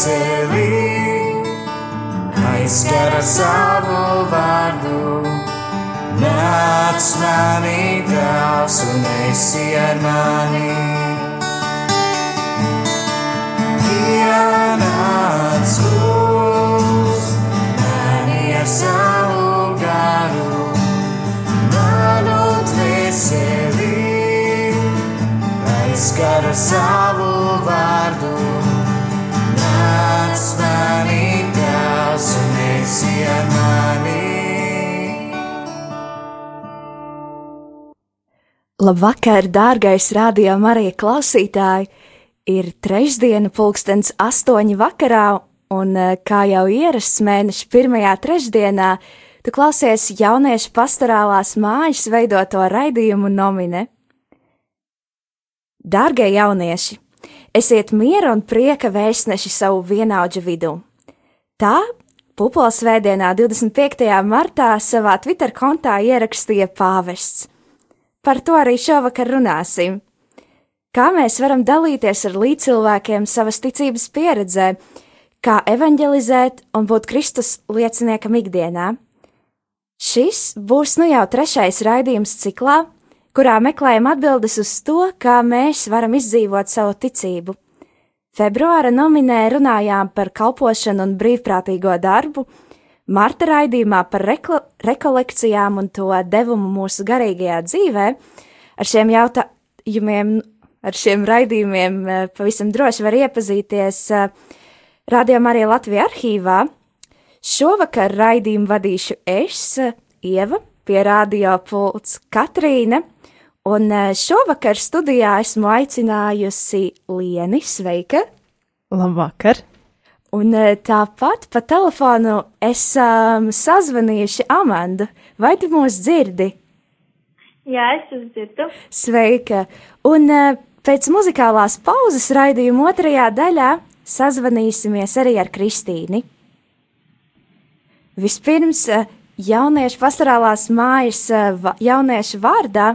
dvēseli, aizskara savu vārdu. Nāc manī, Tēvs, un esi ar mani. Ienāc uz mani ar savu garu, manu dvēseli, aizskara savu vārdu. Labvakar, dārgais radio Marija klausītāji! Ir trešdiena, pulkstens astoņi vakarā, un eh, kā jau ierasts mēneša pirmajā trešdienā, tu klausies jauniešu pastorālās mājas veidoto raidījumu nomine. Dārgie jaunieši, esiet miera un prieka vēstneši savu vienaudžu vidū. Tā Pupols svētdienā 25. martā savā Twitter kontā ierakstīja pāvests. Par to arī šovakar runāsim. Kā mēs varam dalīties ar līdzcilvēkiem savas ticības pieredzē, kā evanģelizēt un būt Kristus lieciniekam ikdienā? Šis būs nu jau trešais raidījums ciklā, kurā meklējam atbildes uz to, kā mēs varam izdzīvot savu ticību. Februāra nominē runājām par kalpošanu un brīvprātīgo darbu, Marta raidījumā par rekla, rekolekcijām un to devumu mūsu garīgajā dzīvē. Ar šiem jautājumiem, ar šiem raidījumiem eh, pavisam droši var iepazīties eh, Radio Marija Latvija arhīvā. Šovakar raidījumu vadīšu es, Ieva, pie radio pults Katrīna, un eh, šovakar studijā esmu aicinājusi Lieni, sveika! Labvakar! Un eh, tāpat pa telefonu esam sazvanījuši Amandu. Vai tu mūs dzirdi? Jā, es jūs dzirdu. Sveika! Un eh, pēc muzikālās pauzes raidījuma otrajā daļā sazvanīsimies arī ar Kristīni. Vispirms eh, jauniešu pastorālās mājas va- jauniešu vārdā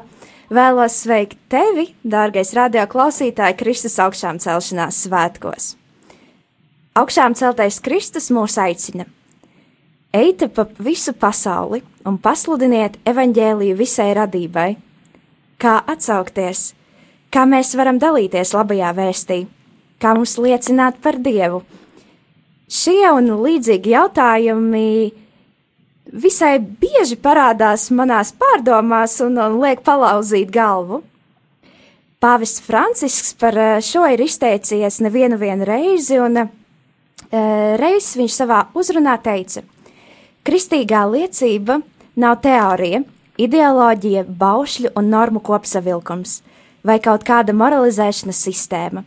vēlos sveikt tevi, dārgais radio klausītāji, Kristus augšām celšanās svētkos. Augšām celtais Kristus mūs aicina. Eita pa visu pasauli un pasludiniet evaņģēliju visai radībai. Kā atsaukties, kā mēs varam dalīties labajā vēstī, kā mums liecināt par Dievu. Šie un līdzīgi jautājumi visai bieži parādās manās pārdomās un, un liek palauzīt galvu. Pāvests Francisks par eh, šo ir izteicies nevienu vienu reizi, un reiz viņš savā uzrunā teica: Kristīgā liecība nav teorija, ideoloģija, baušļu un normu kopsavilkums vai kaut kāda moralizēšanas sistēma.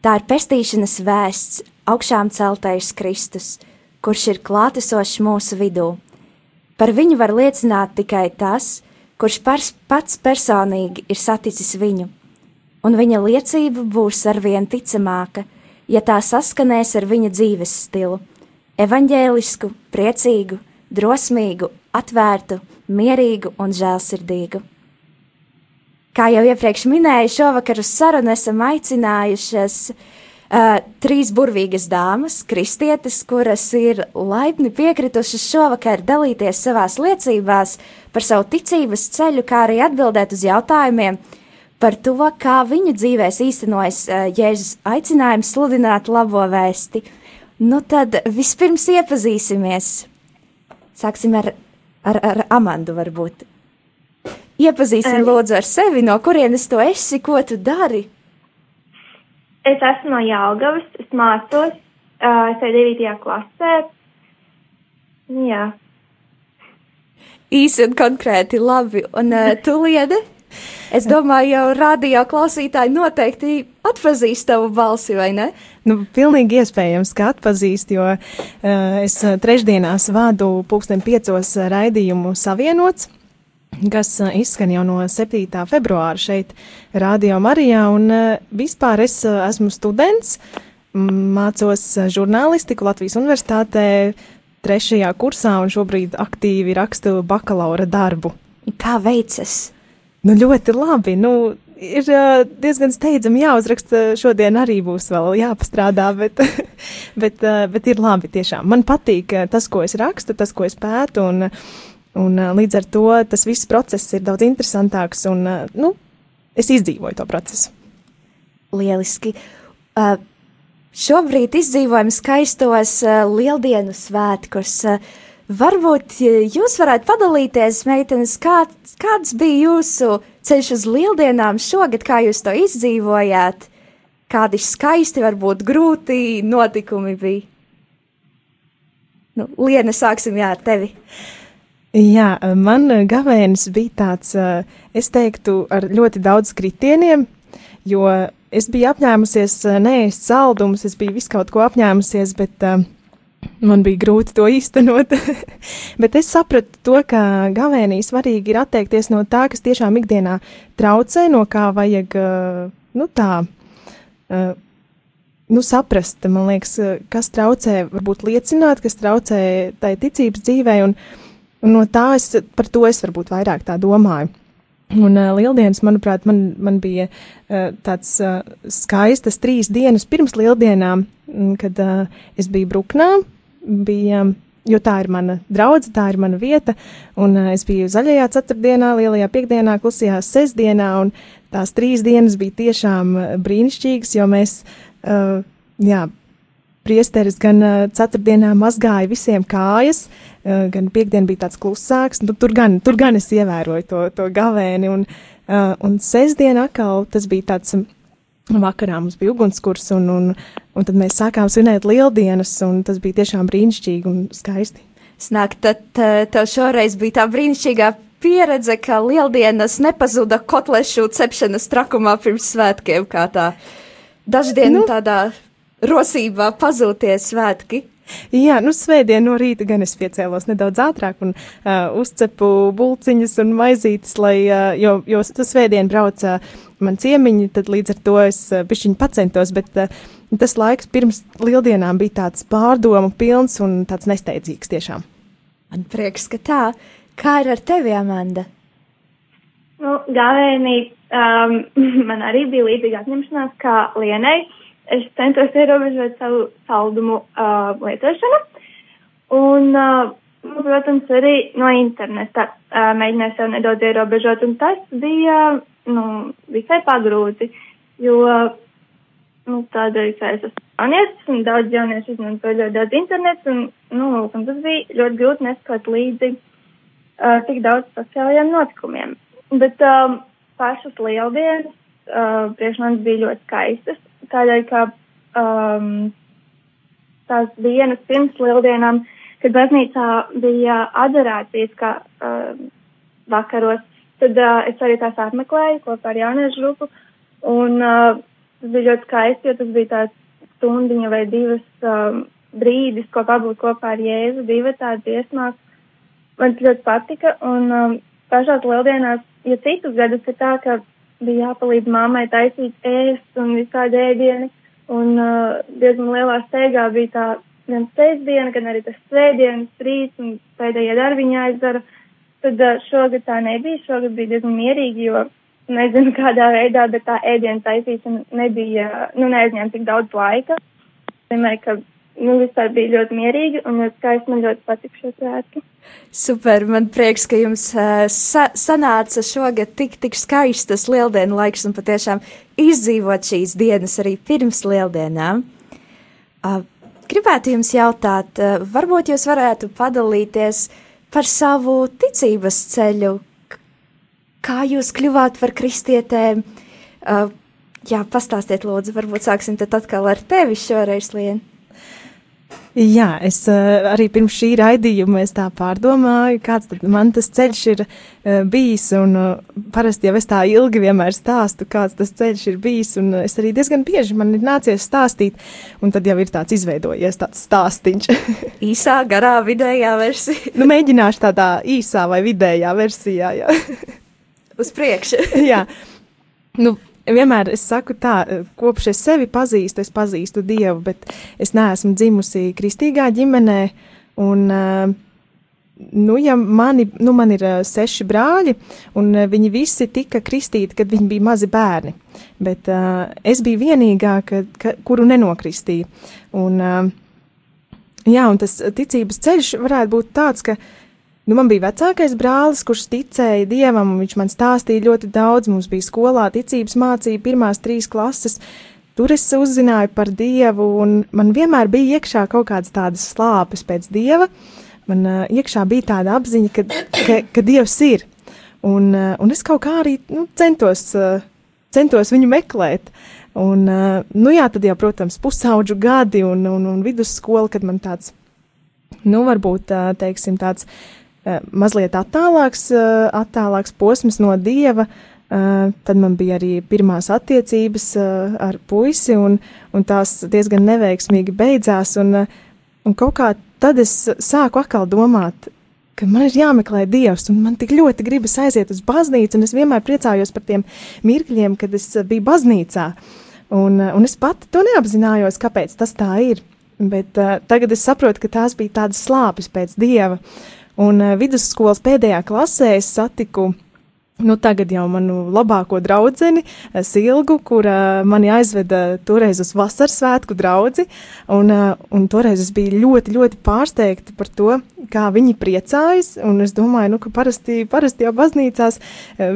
Tā ir pestīšanas vēsts, augšām celtais Kristus, kurš ir klātesošs mūsu vidū. Par viņu var liecināt tikai tas, kurš pars, pats personīgi ir saticis viņu, un viņa liecība būs arvien ticamāka, ja tā saskanēs ar viņa dzīves stilu - evaņģēlisku, priecīgu, drosmīgu, atvērtu, mierīgu un žēlsirdīgu. Kā jau iepriekš minēju, šovakar uz sarunu esam aicinājušas uh, trīs burvīgas dāmas, kristietes, kuras ir laipni piekritušas šovakar dalīties savās liecībās par savu ticības ceļu, kā arī atbildēt uz jautājumiem par to, kā viņu dzīvēs īstenojas uh, Jēzus aicinājums sludināt labo vēsti. Nu tad vispirms iepazīsimies. Sāksim ar, ar, ar Amandu varbūt. Iepazīstini Ai. lūdzu ar sevi, no kurienes tu esi, ko tu dari. Es esmu no Jālgavas, es mācos, uh, es eju 9. klasē. Jā, Īsi un konkrēti, labi. Un uh, tu liedi? Es domāju, jau radio klausītāji noteikti atpazīst tavu balsi, vai ne? Nu, pilnīgi iespējams, ka atpazīst, jo uh, es uh, trešdienās vādu pulksten piecos raidījumu savienots, kas uh, izskan jau no 7. februāra šeit Radio Marijā, un uh, vispār es uh, esmu students, mācos žurnālistiku Latvijas Universitātē trešajā kursā un šobrīd aktīvi rakstu bakalaura darbu. Kā veicas? Nu, ļoti labi. Nu, ir diezgan steidzami jāuzraksta. Šodien arī būs vēl jāpastrādā, bet, bet, bet ir labi tiešām. Man patīk tas, ko es rakstu, tas, ko es pētu, un, un līdz ar to tas viss process ir daudz interesantāks, un nu, es izdzīvoju to procesu. Lieliski. Uh, šobrīd izdzīvojam skaistos uh, lieldienu svētkus. Uh, Varbūt jūs varētu padalīties, meitenes, kā, kāds bija jūsu ceļš uz lieldienām šogad, kā jūs to izdzīvojāt, kādi skaisti, varbūt grūti notikumi bija. Nu, Liena, sāksim jā, ar tevi. Jā, man gavēnis bija tāds, es teiktu, ar ļoti daudz kritieniem, jo es biju apņēmusies neēst saldumus, es biju visu kaut ko apņēmusies, bet uh, Man bija grūti to īstenot, bet es sapratu to, ka gavēnī svarīgi ir atteikties no tā, kas tiešām ikdienā traucē, no kā vajag, nu tā, nu saprast, man liekas, kas traucē varbūt liecināt, kas traucē tai ticības dzīvē, un, un no tā es, par to es varbūt vairāk tā domāju. Un uh, lieldienas, manuprāt, man, man bija uh, tāds uh, skaistas trīs dienas pirms lieldienām, kad uh, es biju Bruknā, bija, jo tā ir mana draudzene, tā ir mana vieta, un uh, es biju zaļajā ceturtdienā, lielajā piekdienā, klusajā sestdienā, un tās trīs dienas bija tiešām brīnišķīgas, jo mēs, uh, jā, priesteris gan uh, ceturtdienā mazgāja visiem kājas, uh, gan piekdien bija tāds klusāks, nu, tur, gan, tur gan es ievēroju to, to gavēni, un, uh, un sestdien atkal tas bija tāds vakarā mums bija ugunskurs, un, un, un tad mēs sākām svinēt lieldienas, un tas bija tiešām brīnišķīgi un skaisti. Snāk, tad tev šoreiz bija tā brīnišķīgā pieredze, ka lieldienas nepazuda kotlešu cepšanas trakumā pirms svētkiem, kā tā daždienu nu, tādā rosībā pazūties svētki. Jā, nu, svētdien no rīta gan es piecēlos nedaudz ātrāk un uh, uzcepu bulciņas un maizītes, lai, uh, jo, jo tas svētdien brauca uh, man ciemiņi, tad līdz ar to es uh, pišķiņu pacentos, bet uh, tas laiks pirms lieldienām bija tāds pārdomu pilns un tāds nesteidzīgs tiešām. Man prieks, ka tā. Kā ir ar tevi, Amanda? Nu, Gāvēnī um, man arī bija līdzīga apņemšanās kā Lienai. Es centos ierobežot savu saldumu uh, lietošanu. Un, uh, protams, arī no interneta uh, mēģināju sev nedaudz ierobežot, un tas bija, nu, visai pagrūti, jo, nu, tādēļ, ka es esmu jaunietis, un daudz jaunieši izmanto ļoti daudz internetu, un, nu, un tas bija ļoti grūti neskot līdzi uh, tik daudz sociālajiem notikumiem. Bet um, pašas lieldienas uh, priekš manis bija ļoti skaistas, tādēļ, ka um, tās dienas pirms lieldienām, kad baznīcā bija adorācijas, kā uh, vakaros, tad uh, es arī tās apmeklēju kopā ar jauniešu grupu, un uh, tas bija ļoti skaisti, jo tas bija tāds stundiņa vai divas um, brīdis, ko pabūt kopā ar Jēzu, divi tādi dziesmās. Man tas ļoti patika, un um, pašās lieldienās, ja citus gadus ir tā, ka bija jāpalīdz mammai taisīt ēst un visādi ēdieni. Un uh, diezgan lielā steigā bija tā gan sestdiena, gan arī tas svētdienas rīts un pēdējie darbiņi jāizdara. Tad uh, šogad tā nebija, šogad bija diezgan mierīgi, jo nezinu kādā veidā, bet tā ēdienu taisīšana nebija, nu, neaizņēma tik daudz laika. Vienmēr, ka nu, vispār bija ļoti mierīgi un ļoti skaisti. Man ļoti patika šo svētki. Super, man prieks, ka jums uh, sa sanāca šogad tik, tik skaistas lieldienu laiks un patiešām izdzīvot šīs dienas arī pirms lieldienām. Uh, gribētu jums jautāt, uh, varbūt jūs varētu padalīties par savu ticības ceļu, kā jūs kļuvāt par kristietēm. Uh, jā, pastāstiet lūdzu, varbūt sāksim tad atkal ar tevi šoreiz, Lien. Jā, es uh, arī pirms šī raidījuma es tā pārdomāju, kāds man tas ceļš ir uh, bijis, un uh, parasti jau es tā ilgi vienmēr stāstu, kāds tas ceļš ir bijis, un uh, es arī diezgan bieži man ir nācies stāstīt, un tad jau ir tāds izveidojies tāds stāstiņš. īsā, garā, vidējā versija. nu, mēģināšu tādā īsā vai vidējā versijā, jā. Uz priekšu. jā. Nu, vienmēr es saku tā, kopš es sevi pazīstu, es pazīstu Dievu, bet es neesmu dzimusi kristīgā ģimenē, un uh, nu, ja mani, nu, man ir uh, seši brāļi, un uh, viņi visi tika kristīti, kad viņi bija mazi bērni. Bet uh, es biju vienīgā, ka, ka, kuru nenokristīja. Un, uh, jā, un tas ticības ceļš varētu būt tāds, ka Nu, man bija vecākais brālis, kurš ticēja dievam, un viņš man stāstīja ļoti daudz. Mums bija skolā ticības mācība, pirmās trīs klases. Tur es uzzināju par dievu, un man vienmēr bija iekšā kaut kādas tādas slāpes pēc dieva. Man uh, iekšā bija tāda apziņa, ka, ka, ka dievs ir. Un, uh, un es kaut kā arī nu, centos, uh, centos viņu meklēt. Un, uh, nu jā, tad jau, protams, pusauģu gadi un, un, un vidusskola, kad man tāds, nu, varbūt, uh, teiksim, tāds mazliet attālāks, eh, attālāks posms no dieva. Uh, tad man bija arī pirmās attiecības ar puisi, un, un tās diezgan neveiksmīgi beidzās. Un, un kaut kā tad es sāku atkal domāt, ka man ir jāmeklē dievs, un man tik ļoti gribas aiziet uz baznīcu, un es vienmēr priecājos par tiem mirkļiem, kad es biju baznīcā. Un, un es pati to neapzinājos, kāpēc tas tā ir. Bet uh, tagad es saprotu, ka tās bija tādas slāpes pēc dieva. Un uh, vidusskolas pēdējā klasē es satiku Nu, tagad jau manu labāko draugu, eh, Silgu, kur uh, mani aizveda toreiz uz vasaras svētku draugu. Un, uh, un toreiz es biju ļoti, ļoti pārsteigta par to, kā viņi priecājas. Un es domāju, nu, ka parasti, parasti jau baznīcās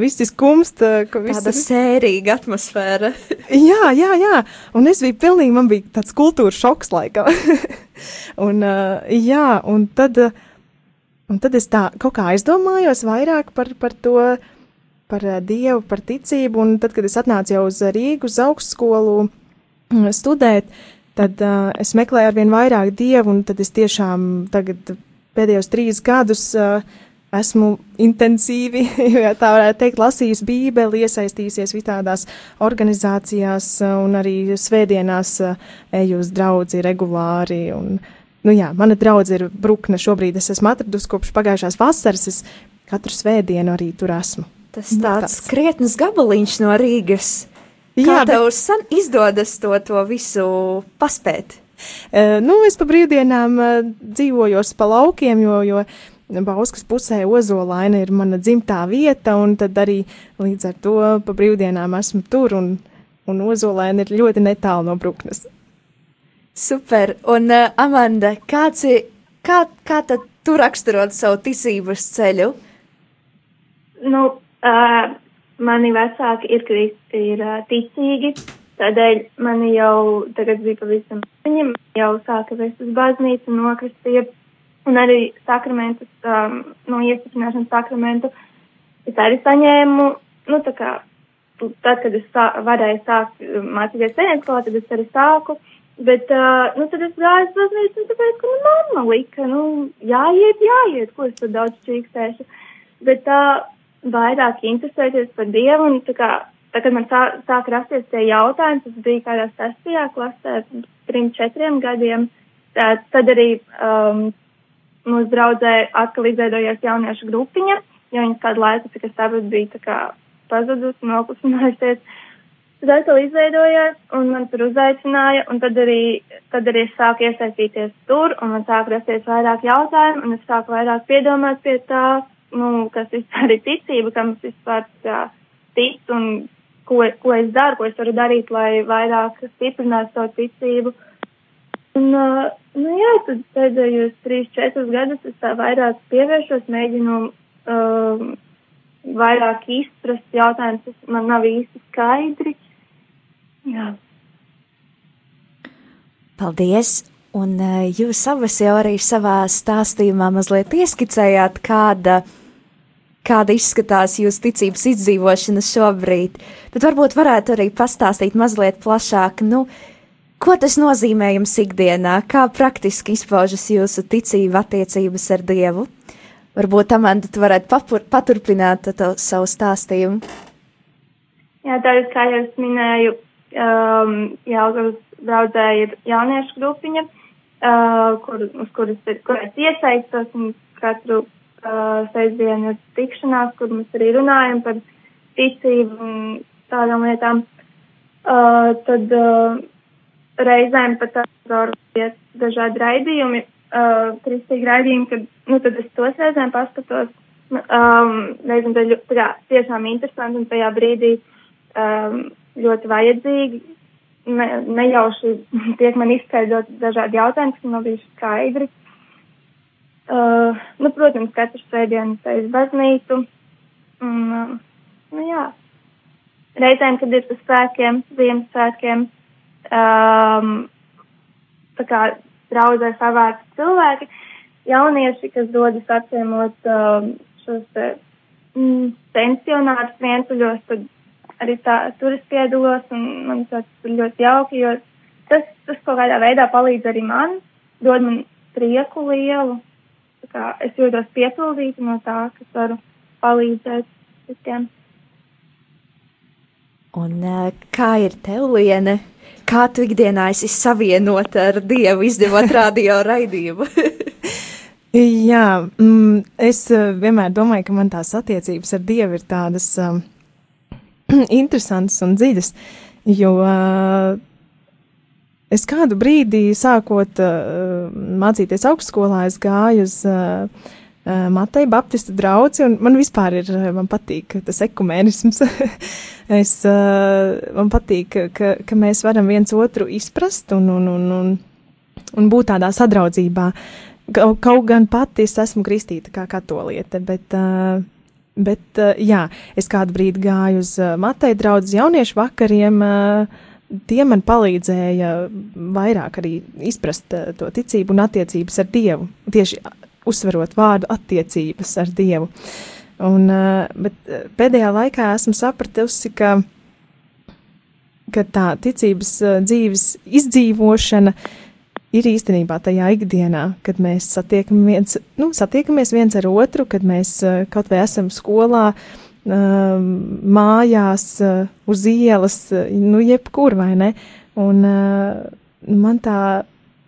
viss ir skumst. Visi... Tāda sērīga atmosfēra. jā, jā, jā. Un es biju pilnīgi, man bija tāds kultūras šoks laikam. un, uh, jā, un tad. Uh, Un tad es tā kaut kā aizdomājos vairāk par, par to, par uh, Dievu, par ticību, un tad, kad es atnācu jau uz Rīgu, uz augstskolu uh, studēt, tad uh, es meklēju arvien vairāk Dievu, un tad es tiešām tagad pēdējos trīs gadus uh, esmu intensīvi, ja tā varētu teikt, lasījis Bībeli, iesaistījusies visādās organizācijās un arī svētdienās eju uz draudzi regulāri. Un, uh, Nu jā, mana draudzene ir Brukne. Šobrīd es esmu atradusi kopš pagājušās vasaras. Es katru svētdienu arī tur esmu. Tas nu, tāds nu, krietnes gabaliņš no Rīgas. Kā jā, tev bet... san izdodas to, to visu paspēt? Uh, nu, es pa brīvdienām uh, dzīvojos pa laukiem, jo, jo Bauskas pusē Ozolaina ir mana dzimtā vieta, un tad arī līdz ar to pa brīvdienām esmu tur, un, un Ozolaina ir ļoti netālu no Bruknes. Super. Un, uh, Amanda, kāds ir, kā, kā tad tu raksturot savu ticības ceļu? Nu, uh, mani vecāki ir, ir uh, ticīgi, tādēļ mani jau tagad bija pavisam viņam, jau sāka vest uz baznīcu, nokristīja, un arī sakramentus, um, no iestiprināšanas sakramentu, es arī saņēmu, nu, tā kā, tad, kad es sā, varēju sākt mācīties ceļiem skolā, tad es arī sāku. Uh, Bet, uh, nu, tad es gāju uz baznīcu, tāpēc, ka, nu, mamma lika, nu, jāiet, jāiet, ko es tur daudz čīkstēšu. Bet tā uh, vairāk interesēties par Dievu, un tā kā, tā, kad man sā, sāk rasties tie jautājumi, tas bija kādā sestajā klasē, trim, četriem gadiem, tā, tad arī um, mūsu draudzē atkal izveidojās jauniešu grupiņa, jo viņas kādu laiku, cik es saprotu, bija tā kā pazudusi, noklusinājusies. Tad atkal izveidojās, un man tur uzaicināja, un tad arī, tad arī es sāku iesaistīties tur, un man sāku rasties vairāk jautājumu, un es sāku vairāk piedomāt pie tā, nu, kas vispār ir ticība, kam es vispār tā tic, un ko, ko es daru, ko es varu darīt, lai vairāk stiprinātu savu ticību. Un, nu jā, tad pēdējos trīs, četrus gadus es tā vairāk pievēršos, mēģinu uh, vairāk izprast jautājumus, man nav īsti skaidri. Jā. Paldies! Un uh, jūs abas jau arī savā stāstījumā mazliet ieskicējāt, kāda, kāda izskatās jūsu ticības izdzīvošana šobrīd, bet varbūt varētu arī pastāstīt mazliet plašāk, nu, ko tas nozīmē jums ikdienā, kā praktiski izpaužas jūsu ticība attiecības ar Dievu. Varbūt, Amanda, tu varētu papur, paturpināt to savu stāstījumu. Jā, tā ir, kā jau es minēju, um, Jālgavas draudzē ir jauniešu grupiņa, uh, kur, uz kuras ir, kur es iesaistos un katru uh, sestdienu ir tikšanās, kur mēs arī runājam par ticību un tādām lietām. Uh, tad uh, reizēm pat organizēt dažādi raidījumi, uh, kristīgi raidījumi, kad, nu, tad es tos reizēm paskatos. Um, reizēm tā, tā kā tiešām interesanti un tajā brīdī um, ļoti vajadzīgi. Ne, nejauši tiek man izskaidrot dažādi jautājumi, kas nav bijuši skaidri. Uh, nu, protams, katrs svētdienas aiz baznīcu. Un, uh, nu, jā. Reizēm, kad ir pa svētkiem, Ziemassvētkiem, um, tā kā draudzē savākt cilvēki, jaunieši, kas dodas apciemot um, šos te, mm, pensionārus vientuļos, tad arī tā, tur es piedalos, un man tas ir ļoti jauki, jo tas, tas kaut kādā veidā palīdz arī man, dod man prieku lielu, tā kā es jūtos piepildīta no tā, kas varu palīdzēt citiem. Un kā ir tev, Liene? Kā tu ikdienā esi savienota ar Dievu, izdevot radio raidījumu? Jā, mm, es vienmēr domāju, ka man tās attiecības ar Dievu ir tādas um, interesantas un dziļas, jo uh, es kādu brīdi, sākot uh, mācīties augstskolā, es gāju uz uh, Matei Baptistu draugu, un man vispār ir, man patīk tas ekumēnisms. es, man patīk, ka, ka mēs varam viens otru izprast un, un, un, un, un būt tādā sadraudzībā. Kaut gan pati es esmu kristīta kā katoliete, bet, bet jā, es kādu brīdi gāju uz Matei draugu jauniešu vakariem. Tie man palīdzēja vairāk arī izprast to ticību un attiecības ar Dievu. Tieši uzsverot vārdu attiecības ar Dievu. Un, eh, bet eh, pēdējā laikā esmu sapratusi, ka, ka tā ticības eh, dzīves izdzīvošana ir īstenībā tajā ikdienā, kad mēs satiekam viens, nu, satiekamies viens ar otru, kad mēs kaut vai esam skolā, mājās, uz ielas, nu, jebkur, vai ne? Un man tā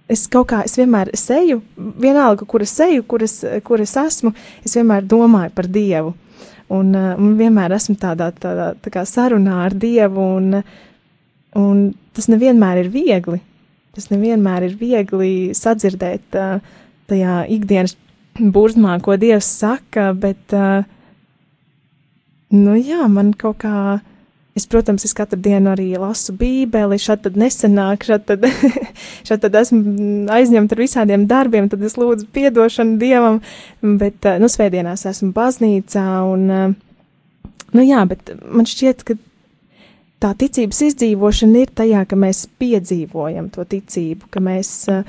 es kaut kā, es vienmēr seju, vienalga, kur es seju, kur es, kur es esmu, es vienmēr domāju par Dievu. Un, un vienmēr esmu tādā, tādā tā kā sarunā ar Dievu, un, un tas nevienmēr ir viegli. Tas nevienmēr ir viegli sadzirdēt tajā ikdienas burzmā, ko Dievs saka, bet, nu jā, man kaut kā Es, protams, es katru dienu arī lasu Bībeli, šādi tad nesenāk, šādi tad, šādi tad esmu aizņemta ar visādiem darbiem, tad es lūdzu piedošanu Dievam, bet, nu, svētdienās esmu baznīcā un, nu jā, bet man šķiet, ka tā ticības izdzīvošana ir tajā, ka mēs piedzīvojam to ticību, ka mēs uh,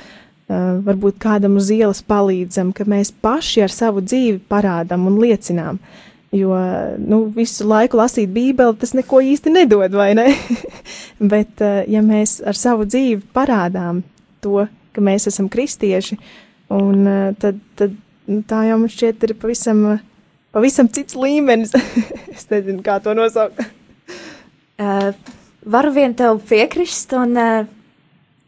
varbūt kādam uz ielas palīdzam, ka mēs paši ar savu dzīvi parādam un liecinām. Uh, Jo nu, visu laiku lasīt Bībeli, tas neko īsti nedod, vai ne? Bet, eh, ja mēs ar savu dzīvi parādām to, ka mēs esam kristieši, un, eh, tad, tad nu, tā jau man šķiet ir pavisam, pavisam cits līmenis. es nezinu, kā to nosaukt. Uh, varu vien tev piekrist, un uh,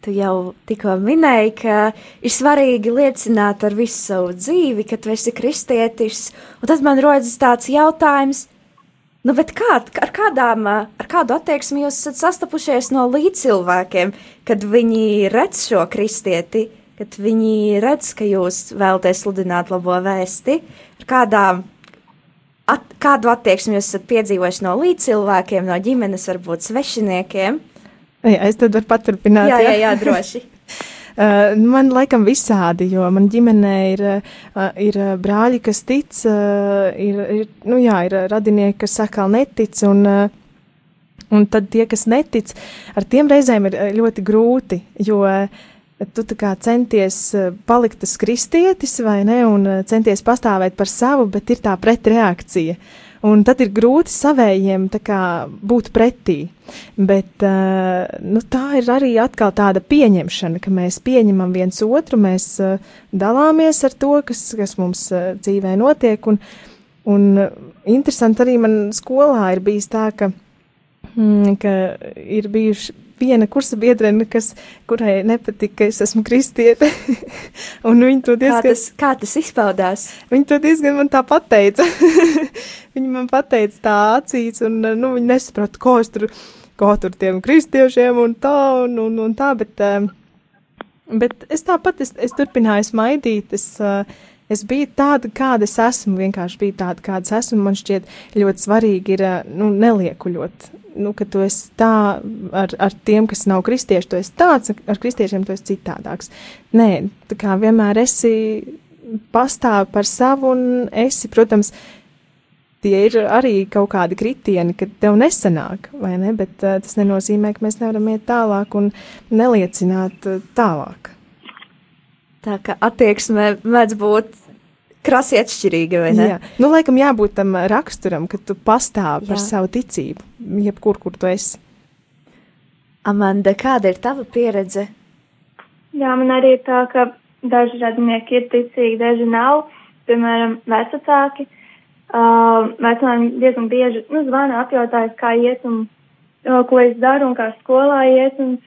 Tu jau tikko minēji, ka ir svarīgi liecināt ar visu savu dzīvi, ka tu esi kristietis. Un tad man rodas tāds jautājums, nu, kā, ar, kādām, ar kādu attieksmi jūs esat sastapušies no līdzcilvēkiem, kad viņi redz šo kristieti, kad viņi redz, ka jūs vēlaties sludināt labo vēsti, ar kādām kādu attieksmi jūs esat piedzīvojuši no līdzcilvēkiem, no ģimenes, varbūt svešiniekiem? Jā, es tad varu paturpināt. Jā, jā, jā droši. Uh, man laikam visādi, jo man ģimenē ir, uh, ir brāļi, kas tic, uh, ir, ir, nu jā, ir radinieki, kas sakal netic, un, un tad tie, kas netic, ar tiem reizēm ir ļoti grūti, jo tu centies palikt tas kristietis, vai ne, un centies pastāvēt par savu, bet ir tā pretreakcija. Un tad ir grūti savējiem kā, būt pretī. Bet uh, nu, tā ir arī atkal tāda pieņemšana, ka mēs pieņemam viens otru, mēs dalāmies ar to, kas, kas mums dzīvē notiek. Un, un interesanti arī man skolā ir bijis tā, ka, mm, ka ir bijuši viena kursa biedrene, kas, kurai nepatika, ka es esmu kristiete. un viņa to diezgan... Kā tas, kā tas izpaudās? Viņa to diezgan man tā pateica. viņa man pateica tā acīs, un, nu, viņa nesaprata, ko es tur, ko tur tiem kristiešiem un tā, un, un, un tā, bet... Um, Bet es tāpat, es, es turpināju smaidīt, es, uh, es biju tāda, kāda es esmu, vienkārši biju tāda, kāda es esmu. Man šķiet ļoti svarīgi ir, uh, nu, neliekuļot, nu, ka tu esi tā ar, ar tiem, kas nav kristieši, tu esi tāds, ar kristiešiem tu esi citādāks. Nē, tā kā vienmēr esi pastāv par savu un esi, protams, tie ir arī kaut kādi kritieni, ka tev nesanāk, vai ne? Bet uh, tas nenozīmē, ka mēs nevaram iet tālāk un neliecināt uh, tālāk. Tā kā attieksme mēdz būt krasi atšķirīga, vai ne? Jā, nu, laikam jābūt tam raksturam, ka tu pastāvi par Jā. savu ticību, jebkur, kur tu esi. Amanda, kāda ir tava pieredze? Jā, man arī ir tā, ka daži radinieki ir ticīgi, daži nav. Piemēram, vecāki. Uh, Vecāki diezgan bieži nu, zvana apjautājas, kā iet un uh, ko es daru un kā skolā iet. Un,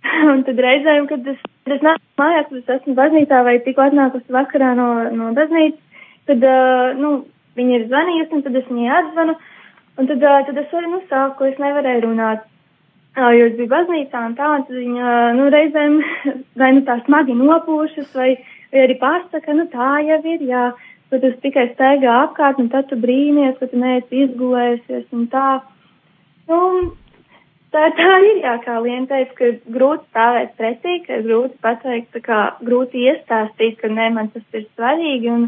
un tad reizēm, kad es, kad es nāku mājās, kad es esmu baznīcā vai tikko atnākusi vakarā no, no baznīcas, tad uh, nu, viņi ir zvanījusi un tad es viņai atzvanu. Un tad, uh, tad es arī nu, sāku, es nevarēju runāt. Uh, jo es biju baznīcā un tā, un tad viņa, nu, reizēm vai nu tā smagi nopūšas, vai, vai arī pasaka, nu, tā jau ir, jā, bet tu tikai staigā apkārt, un tad tu brīnies, ka tu neesi izgulējusies un tā. Nu, tā, tā ir, jā, kā Liena teica, ka grūti stāvēt pretī, ka grūti pateikt, kā grūti iestāstīt, ka nē, man tas ir svarīgi, un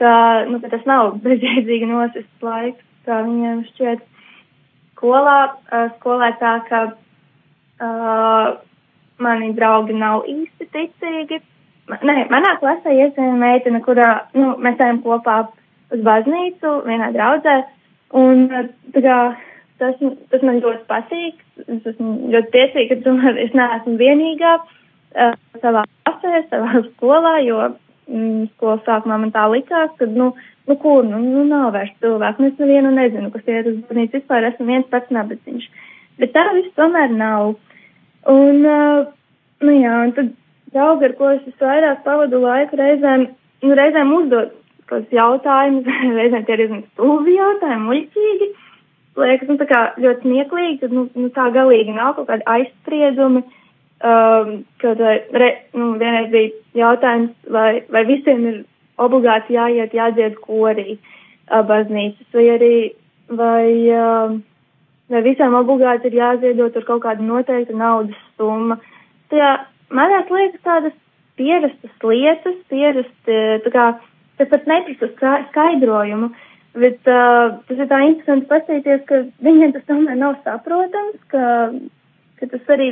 ka, nu, ka tas nav bezjēdzīgi nosists laiks, kā viņiem šķiet skolā, skolā tā, ka uh, mani draugi nav īsti ticīgi. Nē, manā klasē iesēja meitene, kurā, nu, mēs ejam kopā uz baznīcu, vienā draudzē, un tā kā tas, tas man ļoti patīk, es esmu ļoti priecīga, ka tomēr es neesmu vienīgā uh, savā klasē, savā skolā, jo mm, skolas sākumā man tā likās, ka, nu, nu kur, nu, nu nav vairs cilvēku, nu es nevienu nezinu, kas iet uz baznīcu, vispār esmu viens pats nabadzīgs. Bet tā viss tomēr nav. Un, uh, nu jā, un tad draugi, ar ko es visvairāk pavadu laiku, reizēm, nu, reizēm uzdod kādus jautājumus, reizēm tie ir diezgan stulbi jautājumi, muļķīgi. Liekas, nu, tā kā ļoti smieklīgi, tad, nu, nu, tā galīgi nav kaut kādi aizspriedumi. Um, kad, re, nu, vienreiz bija jautājums, vai, vai visiem ir obligāti jāiet, jādzied korī uh, baznīcas, vai arī, vai, uh, vai visām obligāti ir jāziedot ar kaut kādu noteiktu naudas summu. Tā, manās liekas tādas pierastas lietas, pierasti, tā kā, tas pat neprasa ska- skaidrojumu, bet uh, tas ir tā interesanti paskatīties, ka viņiem tas tomēr nav saprotams, ka, ka tas arī,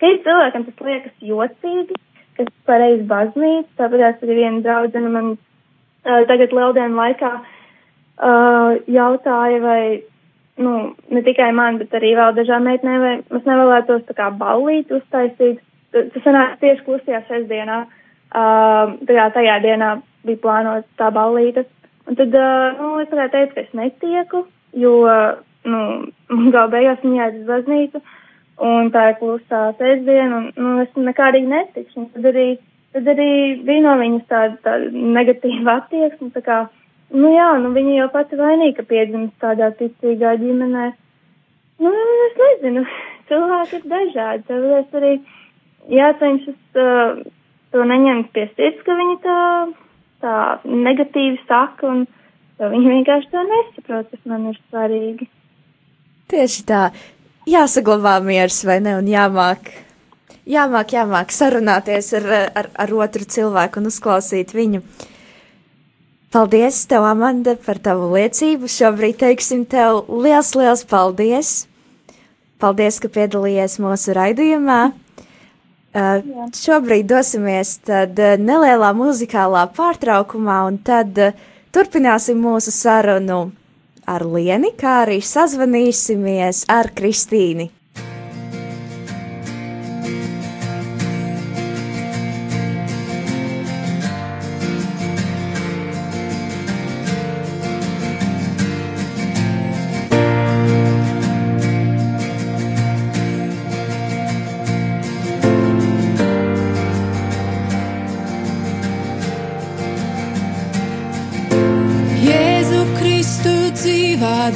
ka ir cilvēkam tas liekas jocīgi, kas pareiz baznīca, tāpēc arī viena draudzene man uh, tagad lieldien laikā uh, jautāja, vai, nu, ne tikai man, bet arī vēl dažām meitnēm, vai mēs nevēlētos tā kā ballīt uztaisīt. Tas sanāk tieši klusajā sestdienā, uh, tajā, tajā dienā bija plānota tā ballīte. Un tad, nu, es tikai teicu, ka es netieku, jo, nu, gal beigās viņa jāiet uz baznīcu, un tā ir klusā sestdiena, un, nu, es nekādīgi netikšu. Un tad arī, tad arī bija no viņas tāda, tāda negatīva attieksme, tā kā, nu jā, nu viņa jau pati vainīga, ka piedzimst tādā ticīgā ģimenē. Nu, es nezinu, cilvēki ir dažādi, tāpēc arī jācenšas uh, to neņemt pie sirds, ka viņi tā, tā negatīvi saka, un viņi vienkārši to nesaprot, kas man ir svarīgi. Tieši tā, jāsaglabā miers, vai ne, un jāmāk, jāmāk, jāmāk sarunāties ar, ar, ar otru cilvēku un uzklausīt viņu. Paldies, tev, Amanda, par tavu liecību. Šobrīd teiksim tev liels, liels paldies. Paldies, ka piedalījies mūsu raidījumā. Uh, šobrīd dosimies tad uh, nelielā muzikālā pārtraukumā, un tad uh, turpināsim mūsu sarunu ar Lieni, kā arī sazvanīsimies ar Kristīni.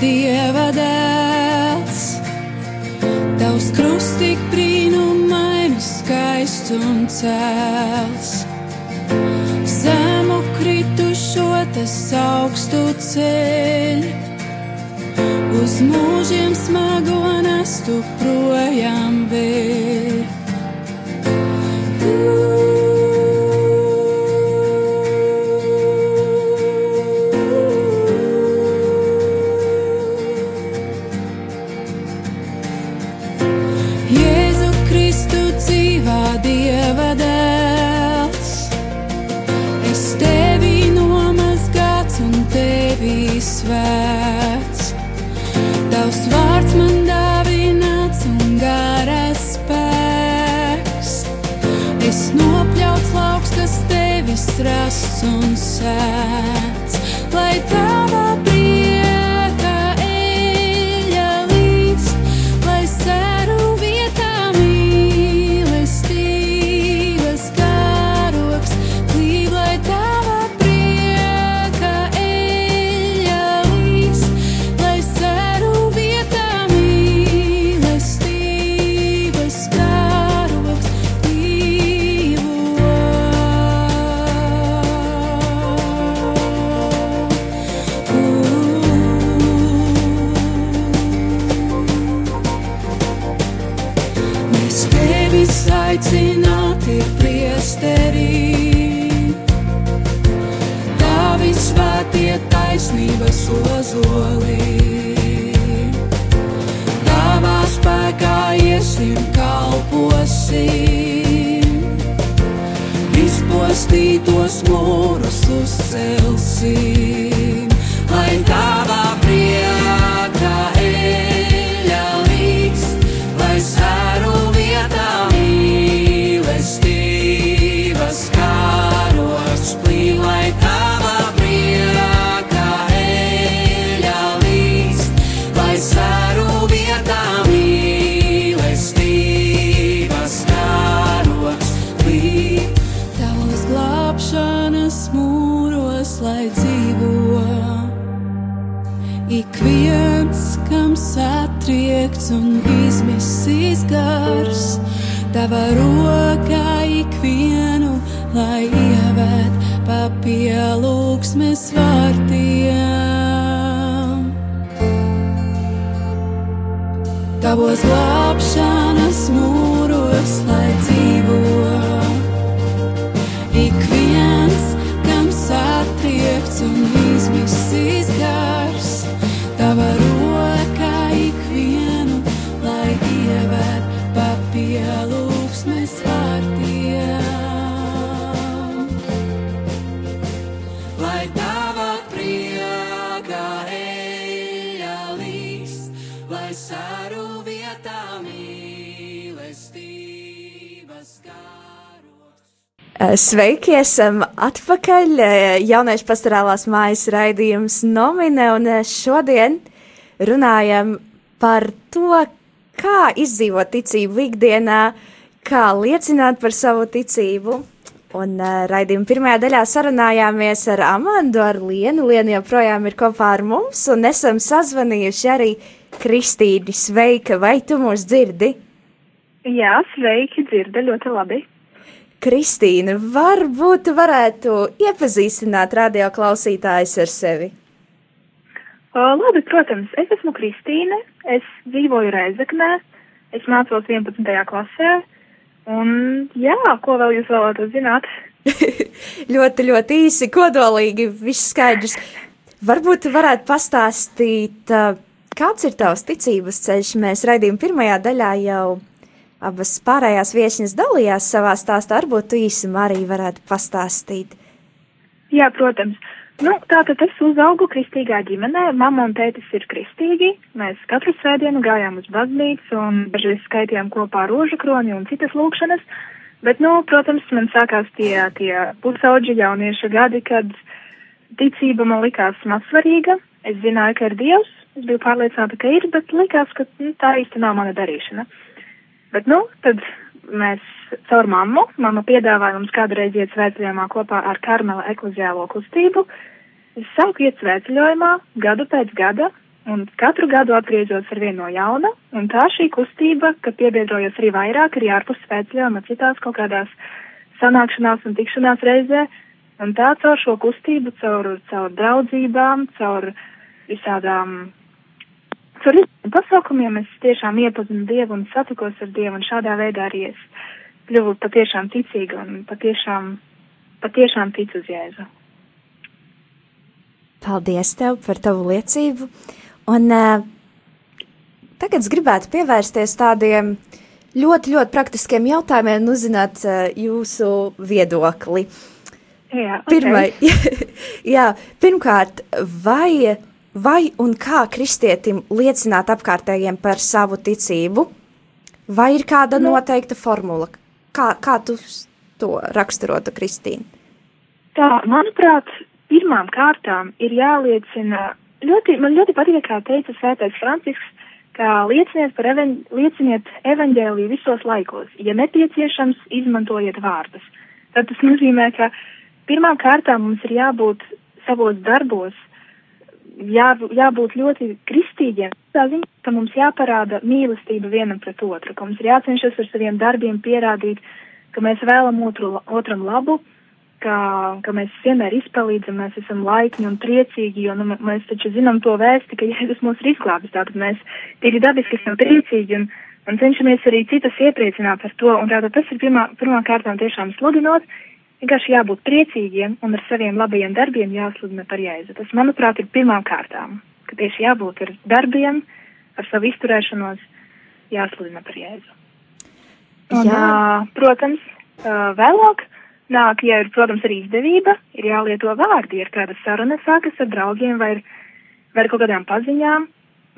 Dieva dēls, Tavs krustik brīnumainu skaists un cēls. Zemu kritušo tas augstu ceļ, uz mūžiem smago nestu projām vēl. Un izmisīs gars, tava rokā ikvienu, lai ievēt pa pielūgsmes vārtiem. Tavos glābšanas mūros, lai dzīvo Sveiki, esam atpakaļ. Jauniešu pastorālās mājas raidījums nomine, un šodien runājam par to, kā izdzīvot ticību ikdienā, kā liecināt par savu ticību. Un raidījuma pirmajā daļā sarunājāmies ar Amandu, ar Lienu. Lienu joprojām ir kopā ar mums, un esam sazvanījuši arī Kristīni. Sveika, vai tu mūs dzirdi? Jā, sveiki, dzirdu ļoti labi. Kristīna, varbūt tu varētu iepazīstināt radio klausītājus ar sevi. O, labi, protams, es esmu Kristīne, es dzīvoju Reizeknē, es mācos 11. klasē, un jā, ko vēl jūs vēlētos zināt? ļoti, ļoti īsi, kodolīgi, viss skaidrs. Varbūt tu varētu pastāstīt, kāds ir tavs ticības ceļš. Mēs raidījuma pirmajā daļā jau abas pārējās viesņas dalījās savā stāstā. Varbūt tu īsumā arī varētu pastāstīt. Jā, protams. Nu, tātad es uzaugu kristīgā ģimenē, mamma un tētis ir kristīgi, mēs katru svētdienu gājām uz baznīcu un dažreiz skaitījām kopā rožu kroni un citas lūkšanas, bet, nu, protams, man sākās tie, tie pusauģi jauniešu gadi, kad ticība man likās mazsvarīga, es zināju, ka ir Dievs, es biju pārliecināta, ka ir, bet likās, ka nu, tā īsti nav mana darīšana. Bet, nu, tad mēs caur mammu, mamma piedāvāja mums kādreiz iet svētceļojumā kopā ar Karmela ekleziālo kustību. Es sāku iet svētceļojumā gadu pēc gada, un katru gadu atgriežos ar vienu no jauna, un tā šī kustība, ka piebiedrojos arī vairāk, arī ārpus svētceļām, un citās kaut kādās sanākšanās un tikšanās reizē, un tā caur šo kustību, caur, caur draudzībām, caur visādām, caur pasaukumiem es tiešām iepazinu Dievu un satikos ar Dievu, un šādā veidā arī es kļuvu patiešām ticīga un patiešām, patiešām ticu uz Jēzu. Paldies tev par tavu liecību. Un uh, tagad es gribētu pievērsties tādiem ļoti, ļoti praktiskiem jautājumiem un uzzināt uh, jūsu viedokli. Jā, Pirmai, jā, pirmkārt, vai, vai un kā kristietim liecināt apkārtējiem par savu ticību? Vai ir kāda Nu. noteikta formula? Kā, kā tu to raksturotu, Kristīna? Tā, manuprāt, pirmām kārtām ir jāliecina, ļoti, man ļoti patīk, kā teica Svētais Francisks, ka lieciniet par even, lieciniet evaņģēliju visos laikos. Ja nepieciešams, izmantojiet vārdus. Tad tas nozīmē, ka pirmām kārtām mums ir jābūt savos darbos, jā, jābūt ļoti kristīgiem. Tā ziņā, ka mums jāparāda mīlestība vienam pret otru, ka mums ir jācenšas ar saviem darbiem pierādīt, ka mēs vēlam otru, otram labu, ka, ka mēs vienmēr izpalīdzam, mēs esam laipni un priecīgi, jo nu, mēs taču zinām to vēsti, ka Jēzus mūs ir izglābis, tātad mēs tīri dabiski esam priecīgi un, un cenšamies arī citus iepriecināt ar to, un tātad tas ir pirmā, pirmā kārtām tiešām sludinot, vienkārši jābūt priecīgiem un ar saviem labajiem darbiem jāsludina par Jēzu. Tas, manuprāt, ir pirmām kārtām, ka tieši jābūt ar darbiem, ar savu izturēšanos, jāsludina par Jēzu. Un, Jā. protams, vēlāk nāk, ja ir, protams, arī izdevība, ir jālieto vārdi, ir kāda saruna sākas ar draugiem vai, ar- vai ar kaut kādām paziņām,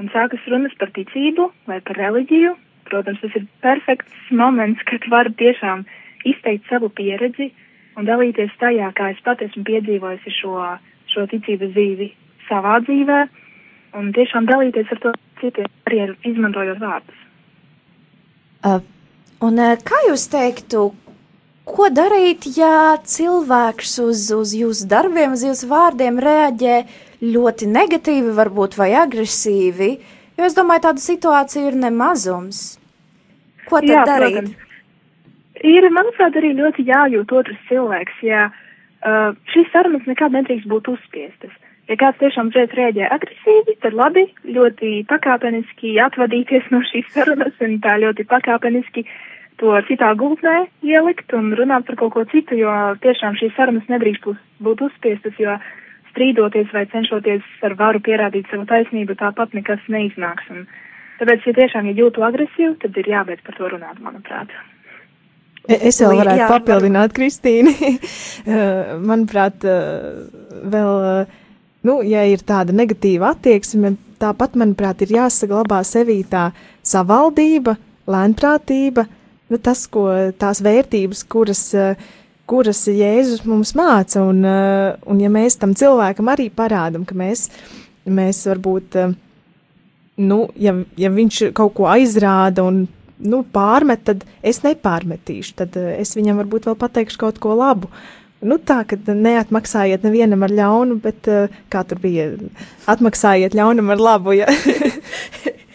un sākas runas par ticību vai par reliģiju. Protams, tas ir perfekts moments, kad var tiešām izteikt savu pieredzi un dalīties tajā, kā es pat esmu piedzīvojusi šo, šo ticības dzīvi savā dzīvē, un tiešām dalīties ar to citiem, arī ar, izmantojot vārdus. Uh, un uh, kā jūs teiktu, ko darīt, ja cilvēks uz, uz jūsu darbiem, uz jūsu vārdiem reaģē ļoti negatīvi, varbūt vai agresīvi? Jo es domāju, tāda situācija ir nemazums. Ko tad Jā, darīt? protams. Ir, manuprāt, arī ļoti jājūt otrs cilvēks, ja uh, šīs sarunas nekad nedrīkst būt uzspiestas. Ja kāds tiešām uzreiz rēģē agresīvi, tad labi, ļoti pakāpeniski atvadīties no šīs sarunas un tā ļoti pakāpeniski to citā gultnē ielikt un runāt par kaut ko citu, jo tiešām šīs sarunas nedrīkst uz- būt uzspiestas, jo strīdoties vai cenšoties ar varu pierādīt savu taisnību, tāpat nekas neiznāks. Un tāpēc, ja tiešām ja jūtu agresīvu, tad ir jābeidz par to runāt, manuprāt. E- Es vēl varētu jā, papildināt, Kristīni. Eh, Manuprāt, eh, vēl, eh, nu, ja ir tāda negatīva attieksme, tāpat, manuprāt, ir jāsaglabā sevī tā savaldība, lēnprātība, nu, tas, ko tās vērtības, kuras, kuras Jēzus mums māca, un, un ja mēs tam cilvēkam arī parādam, ka mēs, mēs varbūt, nu, ja, ja viņš kaut ko aizrāda un nu, pārmet, tad es nepārmetīšu. Tad uh, es viņam varbūt vēl pateikšu kaut ko labu. Nu, tā, ka neatmaksājiet nevienam ar ļaunu, bet uh, kā tur bija, atmaksājiet ļaunam ar labu. Ja?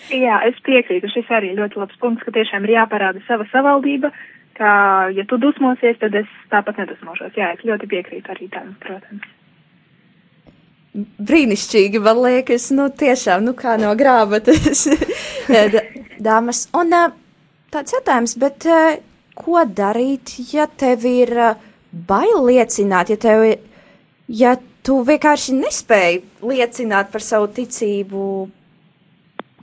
Jā, es piekrītu. Šis arī ļoti labs punkts, ka tiešām ir jāparāda sava savaldība, ka, ja tu dusmosies, tad es tāpat nedusmošos. Jā, es ļoti piekrītu arī tam, protams. Brīnišķīgi, man liekas, nu tiešām, nu kā no grāmatas dāmas. Un ā, tāds jautājums, bet ā, ko darīt, ja tev ir ā, bail liecināt, ja tev ir, ja tu vienkārši nespēji liecināt par savu ticību,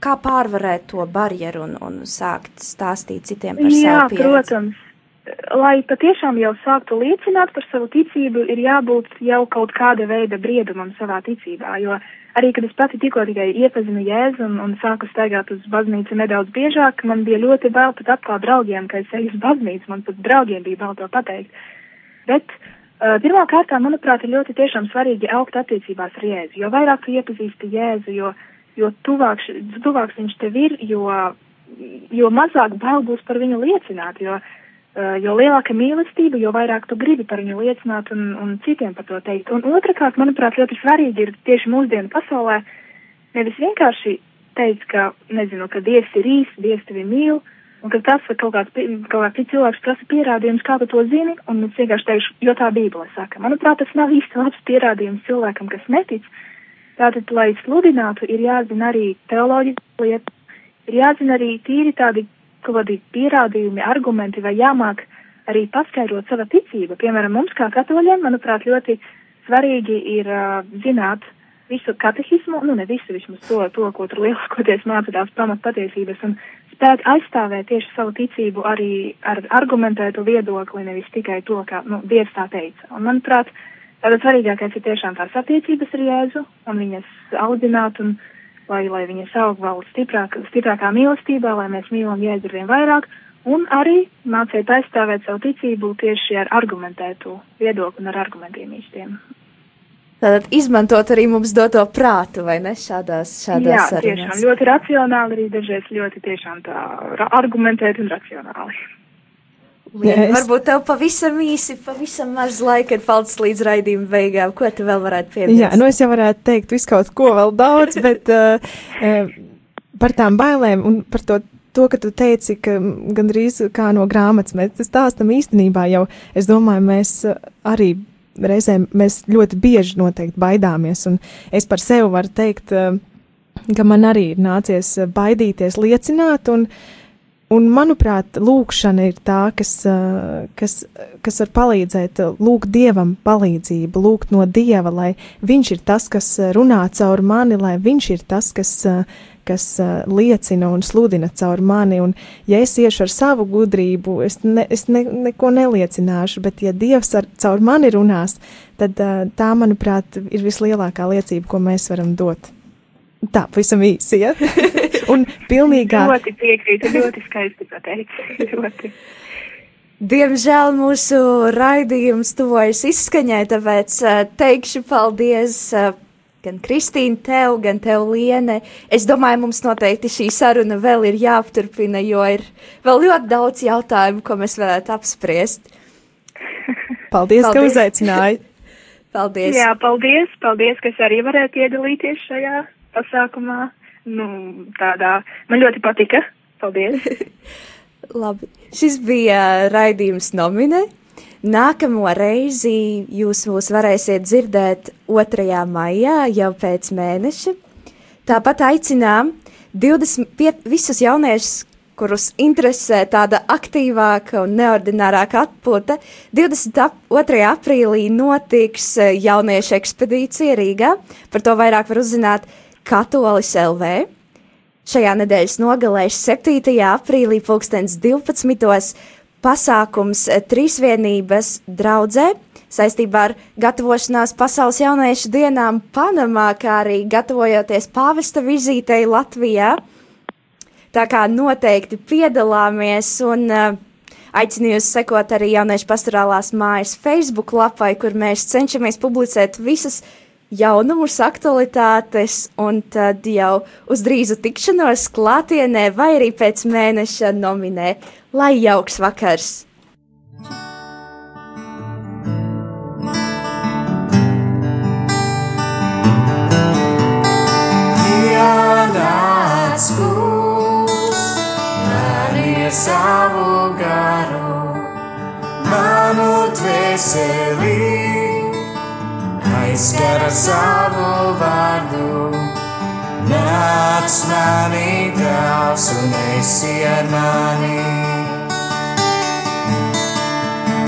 kā pārvarēt to barjeru un, un sākt stāstīt citiem par Jā, savu pieredzi? protams. Lai patiešām jau sāktu liecināt par savu ticību, ir jābūt jau kaut kāda veida briedumam savā ticībā, jo arī, kad es pati tikko tikai iepazinu Jēzu un, un sāku staigāt uz baznīcu nedaudz biežāk, man bija ļoti bail pat atklāt draugiem, ka es eju uz baznīcu, man pat draugiem bija bail to pateikt. Bet uh, pirmā kārtā, manuprāt, ir ļoti tiešām svarīgi augt attiecībās ar Jēzu, jo vairāk tu iepazīsti Jēzu, jo, jo tuvāks, tuvāks viņš tev ir, jo, jo mazāk bail būs par viņu liecināt, jo, uh, jo lielāka mīlestība, jo vairāk tu gribi par viņu liecināt un, un citiem par to teikt. Un otrkārt, manuprāt, ļoti svarīgi ir tieši mūsdienu pasaulē nevis vienkārši teikt, ka, nezinu, ka Dievs ir īsts, Dievs tevi mīl, un ka tas ir kaut kāds, kaut kāds cilvēks prasa pierādījums, kā tu to zini, un es vienkārši teikšu, jo tā Bībele saka. Manuprāt, tas nav īsti labs pierādījums cilvēkam, kas netic. Tātad, lai sludinātu, ir jāzina arī teoloģijas lietas, ir jāzina arī tīri tādi kādi pierādījumi, argumenti, vai jāmāk arī paskaidrot sava ticība. Piemēram, mums kā katoļiem, manuprāt, ļoti svarīgi ir uh, zināt visu katehismu, nu ne visu, vismaz to, to ko tur lielākoties māca tās pamat patiesības, un spēt aizstāvēt tieši savu ticību arī ar argumentētu viedokli, nevis tikai to, kā, nu, Dievs tā teica. Un, manuprāt, tātad svarīgākais ir tiešām tās attiecības ar Jēzu, un viņas audzināt, un lai, lai viņas aug vēl stiprāk, stiprākā mīlestībā, lai mēs mīlam Jēzu ar vien vairāk, un arī mācīt aizstāvēt savu ticību tieši ar argumentētu viedokli un ar argumentiem īstiem. Tātad izmantot arī mums doto prātu, vai ne, šādās, šādās Jā, sarunās. tiešām ļoti racionāli, arī dažreiz ļoti tiešām tā argumentēt un racionāli. Lien, es- Varbūt tev pavisam īsi, pavisam maz laika ir palicis līdz raidījuma beigām. Ko tu vēl varētu piebilst? Jā, nu es jau varētu teikt visu kaut ko vēl daudz, bet uh, uh, par tām bailēm un par to, to, ka tu teici, ka gandrīz kā no grāmatas mēs stāstam īstenībā jau, es domāju, mēs uh, arī reizēm, mēs ļoti bieži noteikti baidāmies, un es par sevi varu teikt, uh, ka man arī ir nācies uh, baidīties liecināt, un, un manuprāt, lūkšana ir tā, kas, kas, kas var palīdzēt, lūgt Dievam palīdzību, lūgt no Dieva, lai Viņš ir tas, kas runā caur mani, lai Viņš ir tas, kas, kas liecina un sludina caur mani, un ja es iešu ar savu gudrību, es, ne, es ne, neko neliecināšu, bet ja Dievs ar, caur mani runās, tad tā, manuprāt, ir vislielākā liecība, ko mēs varam dot. Tā, pavisam īsi, ja? un pilnīgā. Ļoti piekrītu, ļoti skaisti pateicis. ļoti. Diemžēl mūsu raidījums tuvojas izskaņai, tāpēc uh, teikšu paldies uh, gan Kristīne, tev, gan tev, Liene. Es domāju, mums noteikti šī saruna vēl ir jāapturpina, jo ir vēl ļoti daudz jautājumu, ko mēs varētu apspriest. Paldies, ka Paldies. uzaicināji! Paldies! Jā, paldies, paldies, ka es arī varēju piedalīties šajā pasākumā. Nu, tādā, man ļoti patika. Paldies. Labi. Šis bija raidījums nomine. Nākamo reizi jūs mūs varēsiet dzirdēt 2. maijā, jau pēc mēneša. Tāpat aicinām 25 visus jauniešus, kurus interesē tāda aktīvāka un neordinārāka atpūta. 22. aprīlī notiks jauniešu ekspedīcija Rīgā. Par to vairāk var uzzināt Katolis LV. Šajā nedēļas nogalē 7. aprīlī 2012. pasākums eh, Trīsvienības draudzē saistībā ar gatavošanās pasaules jauniešu dienām Panamā, kā arī gatavojoties pāvesta vizītei Latvijā. Tā kā noteikti piedalāmies un uh, aicinu jūs sekot arī jauniešu pastorālās mājas Facebook lapai, kur mēs cenšamies publicēt visas jaunumus, aktualitātes, un tad jau uz drīzu tikšanos klātienē vai arī pēc mēneša nominē. Lai jauks vakars! Pienāc kungs, mani ar savu garu, manu dvēseli, aizskara savu vārdu. Nāc mani tēvs un esi ar mani.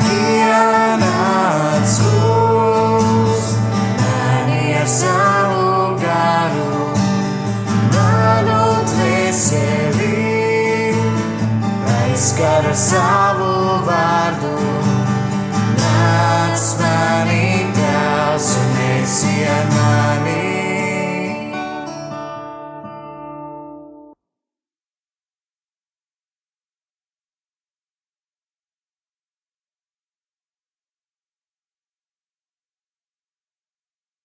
Pienāc kungs, mani ar savu garu, manu dvēseli, aizskara savu